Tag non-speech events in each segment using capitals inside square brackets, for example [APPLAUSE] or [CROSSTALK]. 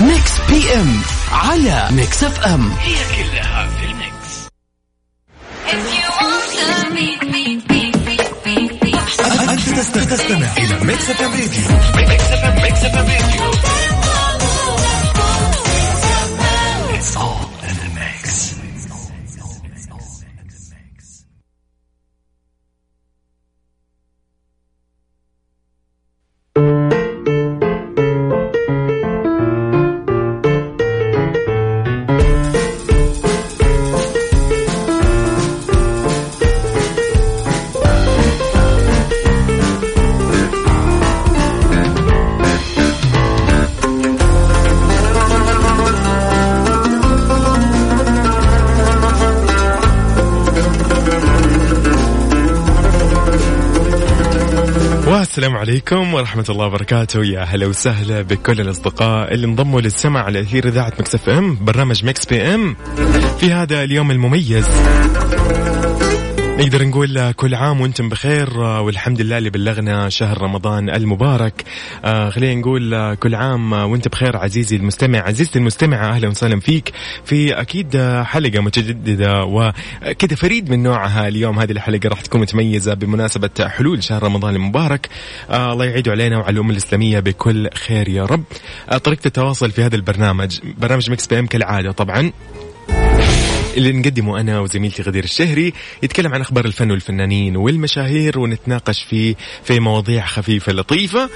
Mix PM على Mix FM هي كلها في ال mix. أنت تستمع إلى Mix FM Radio Mix FM Mix FM Radio السلام عليكم ورحمة الله وبركاته. يا هلا وسهلا بكل الأصدقاء اللي انضموا للسمع على أثير إذاعة Mix FM برنامج Mix PM. في هذا اليوم المميز. نقدر نقول كل عام وأنتم بخير والحمد لله اللي بلغنا شهر رمضان المبارك. آه خلينا نقول كل عام وانت بخير عزيزي المستمع. عزيزتي المستمعة أهلا وسهلا فيك. في أكيد حلقة متجددة وكذا فريد من نوعها اليوم. هذه الحلقة راح تكون متميزة بمناسبة حلول شهر رمضان المبارك. آه الله يعيد علينا وعلى الأمة الإسلامية بكل خير يا رب. آه طريقة التواصل في هذا البرنامج برنامج Mix PM كالعادة طبعا. اللي نقدمه أنا وزميلتي غدير الشهري يتكلم عن أخبار الفن والفنانين والمشاهير ونتناقش فيه في مواضيع خفيفة لطيفة.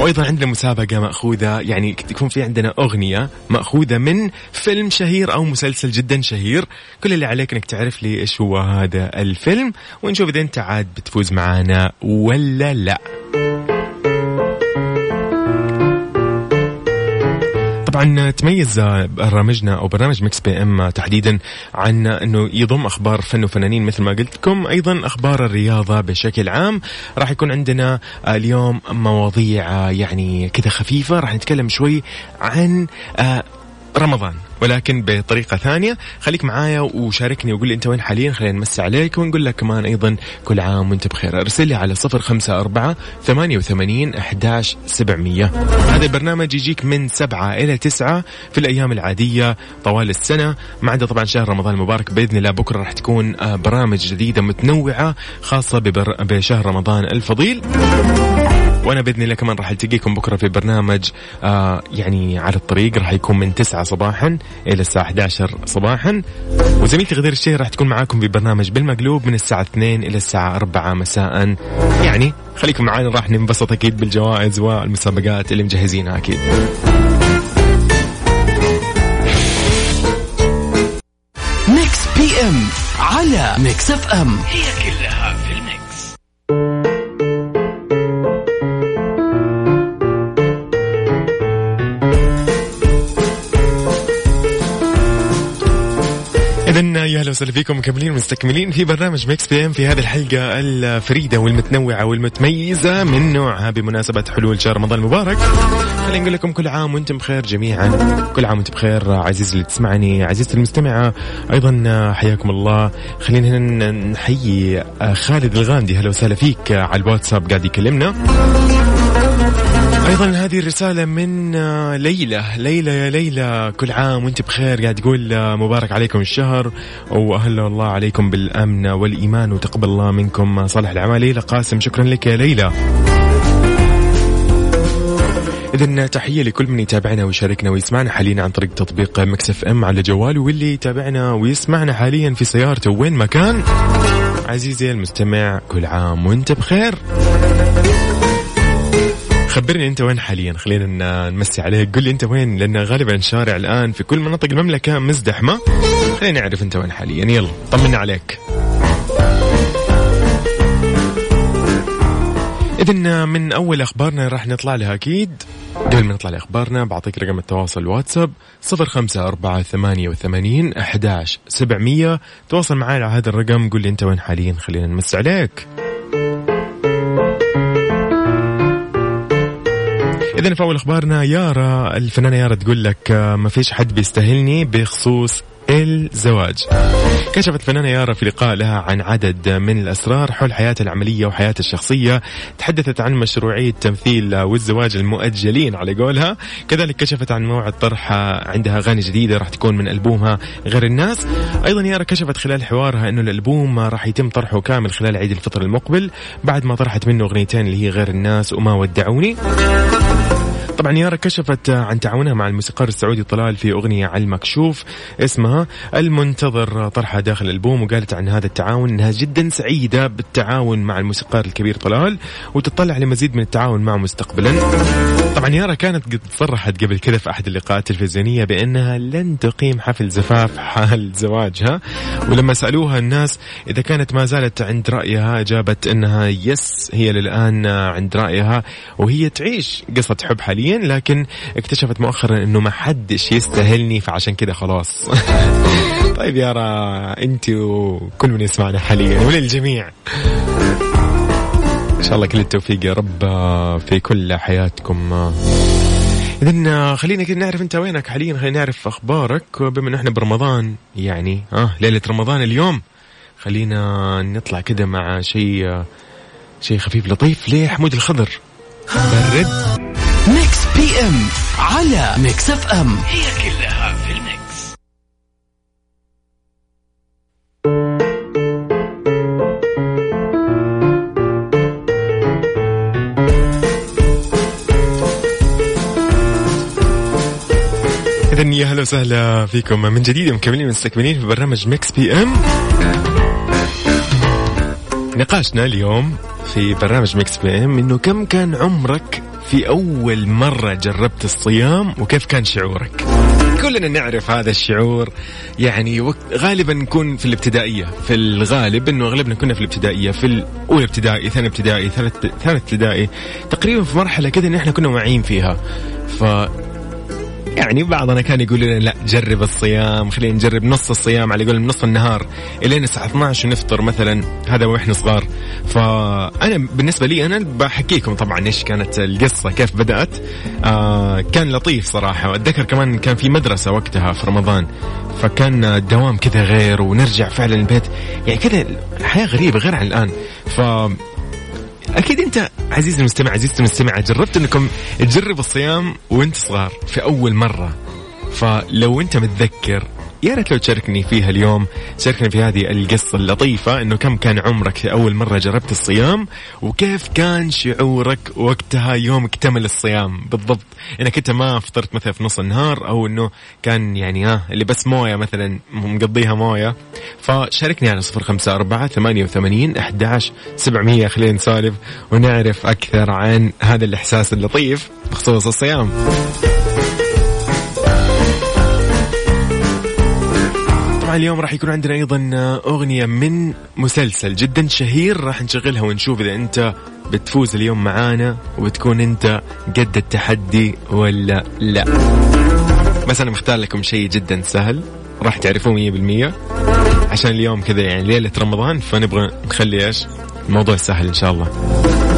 وأيضا عندنا مسابقة مأخوذة يعني يكون في عندنا أغنية مأخوذة من فيلم شهير أو مسلسل جدا شهير. كل اللي عليك إنك تعرف لي إيش هو هذا الفيلم ونشوف إذا أنت عاد بتفوز معنا ولا لا. طبعا تميز برامجنا أو برنامج Mix PM تحديدا عن إنه يضم أخبار فن وفنانين مثل ما قلت لكم. أيضا أخبار الرياضة بشكل عام. راح يكون عندنا اليوم مواضيع يعني كذا خفيفة. راح نتكلم شوي عن رمضان. ولكن بطريقة ثانية خليك معايا وشاركني وقول لي أنت وين حاليا خلينا نمسي عليك ونقول لك كمان أيضا كل عام وأنت بخير. أرسل لي على صفر خمسة أربعة ثمانية وثمانين أحداش سبعمية. هذا البرنامج يجيك من سبعة إلى تسعة في الأيام العادية طوال السنة. ما عدا طبعا شهر رمضان المبارك بإذن الله بكرة راح تكون آه، برامج جديدة متنوعة خاصة بشهر رمضان الفضيل. وأنا بإذن الله كمان راح ألتقيكم بكرة في برنامج آه يعني على الطريق. راح يكون من 9 صباحا إلى الساعة 11 صباحا. وزميلتي غدير الشهري راح تكون معاكم في برنامج بالمقلوب من الساعة 2 إلى الساعة 4 مساء. يعني خليكم معانا راح ننبسط أكيد بالجوائز والمسابقات اللي مجهزينها أكيد. Mix PM على Mix FM. هي كلها في وسهلا فيكم مكملين مستكملين في برنامج Mix PM في هذه الحلقة الفريدة والمتنوعة والمتميزة من نوعها بمناسبة حلول شهر رمضان المبارك. خلينا نقول لكم كل عام وأنتم بخير جميعا، كل عام وانت بخير. عزيزي اللي تسمعني، عزيزتي المستمعة، أيضا حياكم الله، خلينا هنا نحيي خالد الغامدي هلا وسهلا فيك. على الواتساب قاعد يكلمنا. أيضا هذه الرسالة من آه، ليلى. ليلى يا ليلى كل عام وأنت بخير. قاعد تقول آه، مبارك عليكم الشهر وأهلا الله عليكم بالأمن والإيمان وتقبل الله منكم صالح الأعمال. ليلى قاسم شكرا لك يا ليلى. إذا تحية لكل من يتابعنا ويشاركنا ويسمعنا حاليا عن طريق تطبيق مكسف إم على جواله واللي يتابعنا ويسمعنا حاليا في سيارته. وين ما كان عزيزي المستمع كل عام وأنت بخير. خبرني أنت وين حاليا؟ خلينا نمسي عليك. قل لي أنت وين؟ لأن غالبا الشارع الآن في كل مناطق المملكة مزدحمة. خلينا نعرف أنت وين حاليا. يلا طمنا عليك. إذن من أول أخبارنا راح نطلع لها أكيد. قبل ما نطلع لأخبارنا بعطيك رقم التواصل واتساب صفر خمسة أربعة ثمانية وثمانين أحداش سبعمية. تواصل معي على هذا الرقم. قل لي أنت وين حاليا؟ خلينا نمس عليك. إذا في أول أخبارنا يارا الفنانة يارا تقول لك آه، ما فيش حد بيستاهلني بخصوص الزواج. كشفت فنانة يارا في لقاء لها عن عدد من الأسرار حول حياتها العملية وحياتها الشخصية. تحدثت عن مشروعية تمثيل والزواج المؤجلين على قولها. كذلك كشفت عن موعد طرح عندها أغاني جديدة راح تكون من ألبومها غير الناس. أيضا يارا كشفت خلال حوارها أنه الألبوم راح يتم طرحه كامل خلال عيد الفطر المقبل. بعد ما طرحت منه أغنيتين اللي هي غير الناس وما ودعوني. طبعا يارا كشفت عن تعاونها مع الموسيقار السعودي طلال في أغنية على المكشوف اسمها المنتظر طرحها داخل الألبوم وقالت عن هذا التعاون أنها جدا سعيدة بالتعاون مع الموسيقار الكبير طلال وتطلع لمزيد من التعاون معه مستقبلا. طبعا يارا كانت قد صرحت قبل كذا في أحد اللقاءات التلفزيونية بأنها لن تقيم حفل زفاف حال زواجها. ولما سألوها الناس إذا كانت ما زالت عند رأيها أجابت أنها يس هي للآن عند رأيها وهي تعيش قصة حب حاليا لكن اكتشفت مؤخرا أنه ما حدش يستاهلني فعشان كذا خلاص. [LAUGHS] طيب يارا أنت وكل من يسمعنا حاليا وللجميع. إن شاء الله كل التوفيق يا رب في كل حياتكم. اذا خلينا كده نعرف أنت وينك. حاليا خلينا نعرف أخبارك بما إن إحنا برمضان يعني آه ليلة رمضان اليوم. خلينا نطلع كده مع شيء شيء خفيف لطيف ليه حمود الخضر. برد Mix PM على Mix FM. هي كلها اذا يا هلا وسهلا فيكم. من جديد مكملين مستكملين في برنامج Mix PM. نقاشنا اليوم في برنامج Mix PM إنه كم كان عمرك في أول مرة جربت الصيام وكيف كان شعورك؟ كلنا نعرف هذا الشعور. يعني غالبا نكون في الابتدائية. في الغالب إنه أغلبنا كنا في الابتدائية. في الأولى ابتدائي ثاني ابتدائي ثالث ثالث ابتدائي. تقريبا في مرحلة كذا إن إحنا كنا واعيين فيها. ف يعني بعضنا كان يقول لنا لا جرب الصيام خلينا نجرب نص الصيام على قول نص النهار إلين الساعة 12 ونفطر مثلا هذا وإحنا صغار. فأنا بالنسبة لي أنا بحكيكم طبعا إيش كانت القصة كيف بدأت. آه كان لطيف صراحة وأتذكر كمان كان في مدرسة وقتها في رمضان فكان الدوام كذا غير ونرجع فعلا البيت. يعني كذا الحياة غريبة غير عن الآن. ف أكيد أنت عزيزي المستمع عزيزتي المستمعة جربت إنكم تجربوا الصيام وأنت صغار في أول مرة. فلو انت متذكر يا ريت لو تشاركني فيها اليوم شاركني في هذه القصة اللطيفة إنه كم كان عمرك أول مرة جربت الصيام وكيف كان شعورك وقتها يوم اكتمل الصيام؟ بالضبط. إنك أنت ما فطرت مثلا في نص النهار أو إنه كان يعني ها اللي بس موية مثلا مقضيها موية. فشاركني على صفر خمسة أربعة ثمانية وثمانين أحداش سبعمية خلينا نسولف ونعرف أكثر عن هذا الإحساس اللطيف بخصوص الصيام. اليوم راح يكون عندنا أيضا أغنية من مسلسل جدا شهير راح نشغلها ونشوف إذا أنت بتفوز اليوم معانا وبتكون أنت قد التحدي ولا لا. بس أنا مختار لكم شيء جدا سهل راح تعرفوه 100% عشان اليوم كذا يعني ليلة رمضان فنبغى نخلي إيش؟ الموضوع سهل إن شاء الله.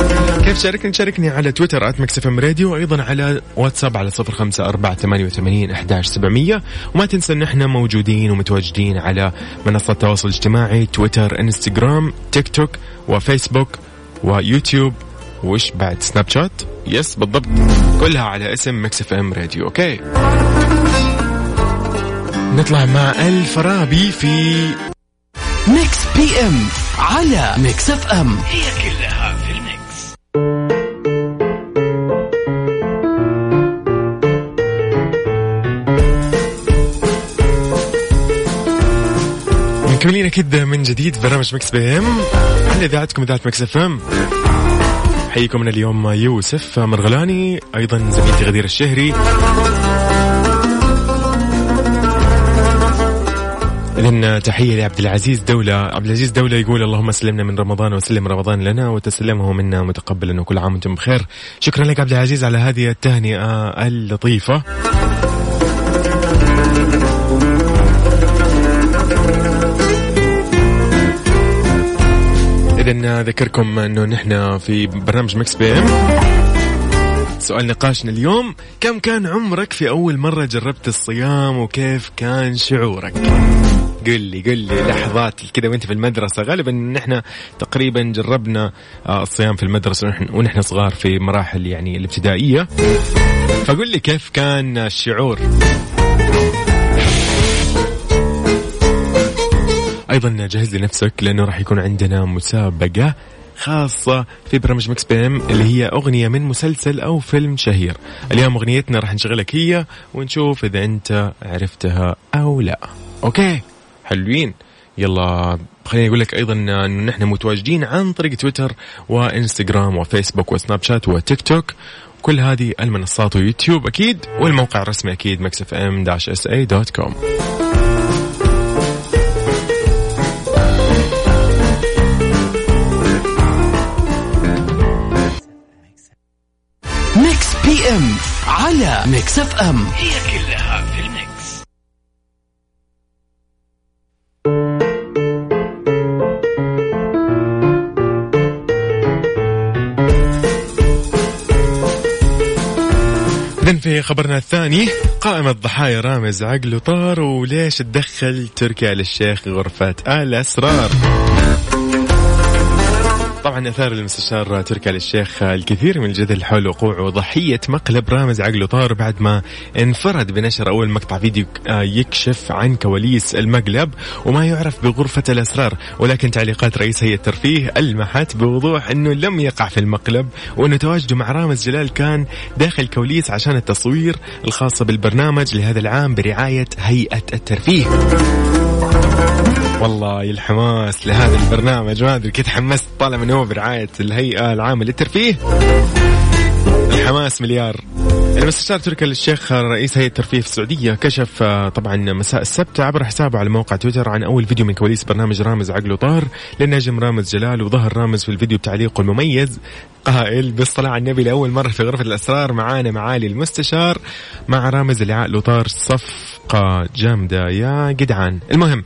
كيف شاركني شاركني على تويتر at Mix FM Radio وأيضا على واتساب على صفر خمسة أربعة ثمانية وثمانين أحداش سبعمية. وما تنسى إن إحنا موجودين ومتواجدين على منصة التواصل الاجتماعي تويتر إنستغرام تيك توك وفيسبوك ويوتيوب. وش بعد؟ سناب شات؟ yes بالضبط. كلها على اسم Mix FM Radio okay. نطلع مع الفرابي في Mix PM على Mix FM هي كلها في ال mix. مكملين كده من جديد برنامج Mix PM. على إذاعتكم إذاعة Mix FM. حييكم من اليوم يوسف مرغلاني أيضا زميلتي غدير الشهري. إذن تحية لعبد العزيز دولة. عبد العزيز دولة يقول اللهم سلمنا من رمضان وسلم رمضان لنا وتسلمه منا متقبلا وكل عام وأنتم بخير. شكرا لك عبد العزيز على هذه التهنئة اللطيفة. إذا ذكركم أنه نحن في برنامج Mix PM. سؤال نقاشنا اليوم كم كان عمرك في أول مرة جربت الصيام وكيف كان شعورك؟ قل لي قل لي لحظات كذا وأنت في المدرسة. غالبا نحن تقريبا جربنا آه، الصيام في المدرسة ونحن- صغار في مراحل يعني الابتدائية. فقل لي كيف كان الشعور؟ أيضا جهز لنفسك لأنه راح يكون عندنا مسابقة خاصة في برنامج Mix PM اللي هي أغنية من مسلسل أو فيلم شهير. اليوم أغنيتنا راح نشغلك هي ونشوف إذا أنت عرفتها أو لا. okay؟ حلوين. يلا خليني أقول لك أيضا أنه نحن متواجدين عن طريق تويتر وإنستغرام وفيسبوك وسناب شات وتيك توك. كل هذه المنصات ويوتيوب أكيد والموقع الرسمي أكيد Mix FM dash SA dot com. على Mix FM هي كلها في ال mix. إذن في خبرنا الثاني قائمة ضحايا رامز عقله طار وليش تدخل تركي آل الشيخ غرفة الأسرار؟ طبعا أثار المستشار تركي آل الشيخ الكثير من الجدل حول وقوع ضحيه مقلب رامز عقله. طار بعد ما انفرد بنشر أول مقطع فيديو يكشف عن كواليس المقلب وما يعرف بغرفة الأسرار ولكن تعليقات رئيس هيئة الترفيه ألمحت بوضوح أنه لم يقع في المقلب وأنه تواجده مع رامز جلال كان داخل كواليس عشان التصوير الخاصة بالبرنامج لهذا العام برعاية هيئة الترفيه. والله الحماس لهذا البرنامج. ما أدري كنت حمست طالع من هو برعاية الهيئة العامة للترفيه. الحماس مليار. المستشار تركي آل الشيخ رئيس هيئة الترفيه في السعودية كشف آه، طبعا مساء السبت عبر حسابه على موقع تويتر عن أول فيديو من كواليس برنامج رامز عقله طار للنجم رامز جلال وظهر رامز في الفيديو بتعليقه المميز. قائل بالصلاة على النبي لأول مرة في غرفة الأسرار معانا معالي المستشار مع رامز اللي عقله طار صفقة جامدة. يا جدعان المهم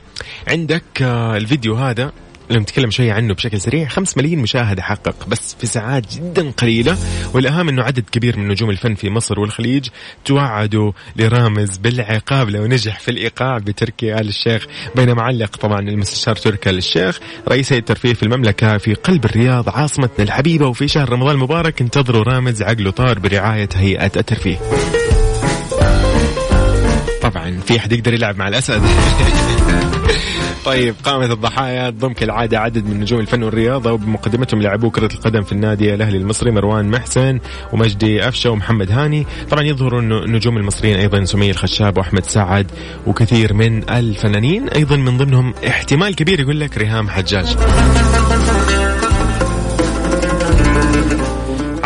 عندك آه، الفيديو هذا لو نتكلم شوي عنه بشكل سريع. 5 ملايين مشاهدة حقق بس في ساعات جدا قليلة. والأهم أنه عدد كبير من نجوم الفن في مصر والخليج توعدوا لرامز بالعقاب لو نجح في الإيقاع بتركي آل الشيخ. بينما علق طبعا المستشار تركي آل الشيخ رئيس هيئة الترفيه في المملكة في قلب الرياض عاصمتنا الحبيبة. وفي شهر رمضان المبارك انتظروا رامز عقله طار برعاية هيئة الترفيه. طبعا في أحد يقدر يلعب مع الأسد. [LAUGHS] طيب قائمة الضحايا تضم كالعادة عدد من نجوم الفن والرياضة وبمقدمتهم لاعبو كرة القدم في النادي الأهلي المصري مروان محسن ومجدي أفشة ومحمد هاني. طبعا يظهر النجوم المصريين أيضا سمية الخشاب وأحمد سعد وكثير من الفنانين أيضا من ضمنهم احتمال كبير يقول لك ريهام حجاج.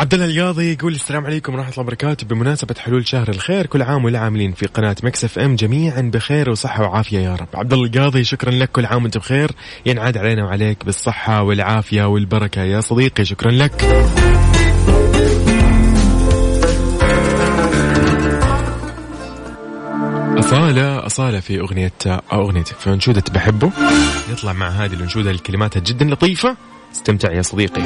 عبد الله القاضي يقول السلام عليكم ورحمة الله وبركاته. بمناسبة حلول شهر الخير كل عام والعاملين في قناة Mix FM جميعا بخير وصحة وعافية يا رب. عبد الله القاضي شكرا لك كل عام وانت بخير. ينعاد علينا وعليك بالصحة والعافية والبركة يا صديقي. شكرا لك. أصالة أصالة في أغنية أو أغنيتك في أنشودة بحبه. يطلع مع هذه الأنشودة الكلمات جدا لطيفة. استمتع يا صديقي.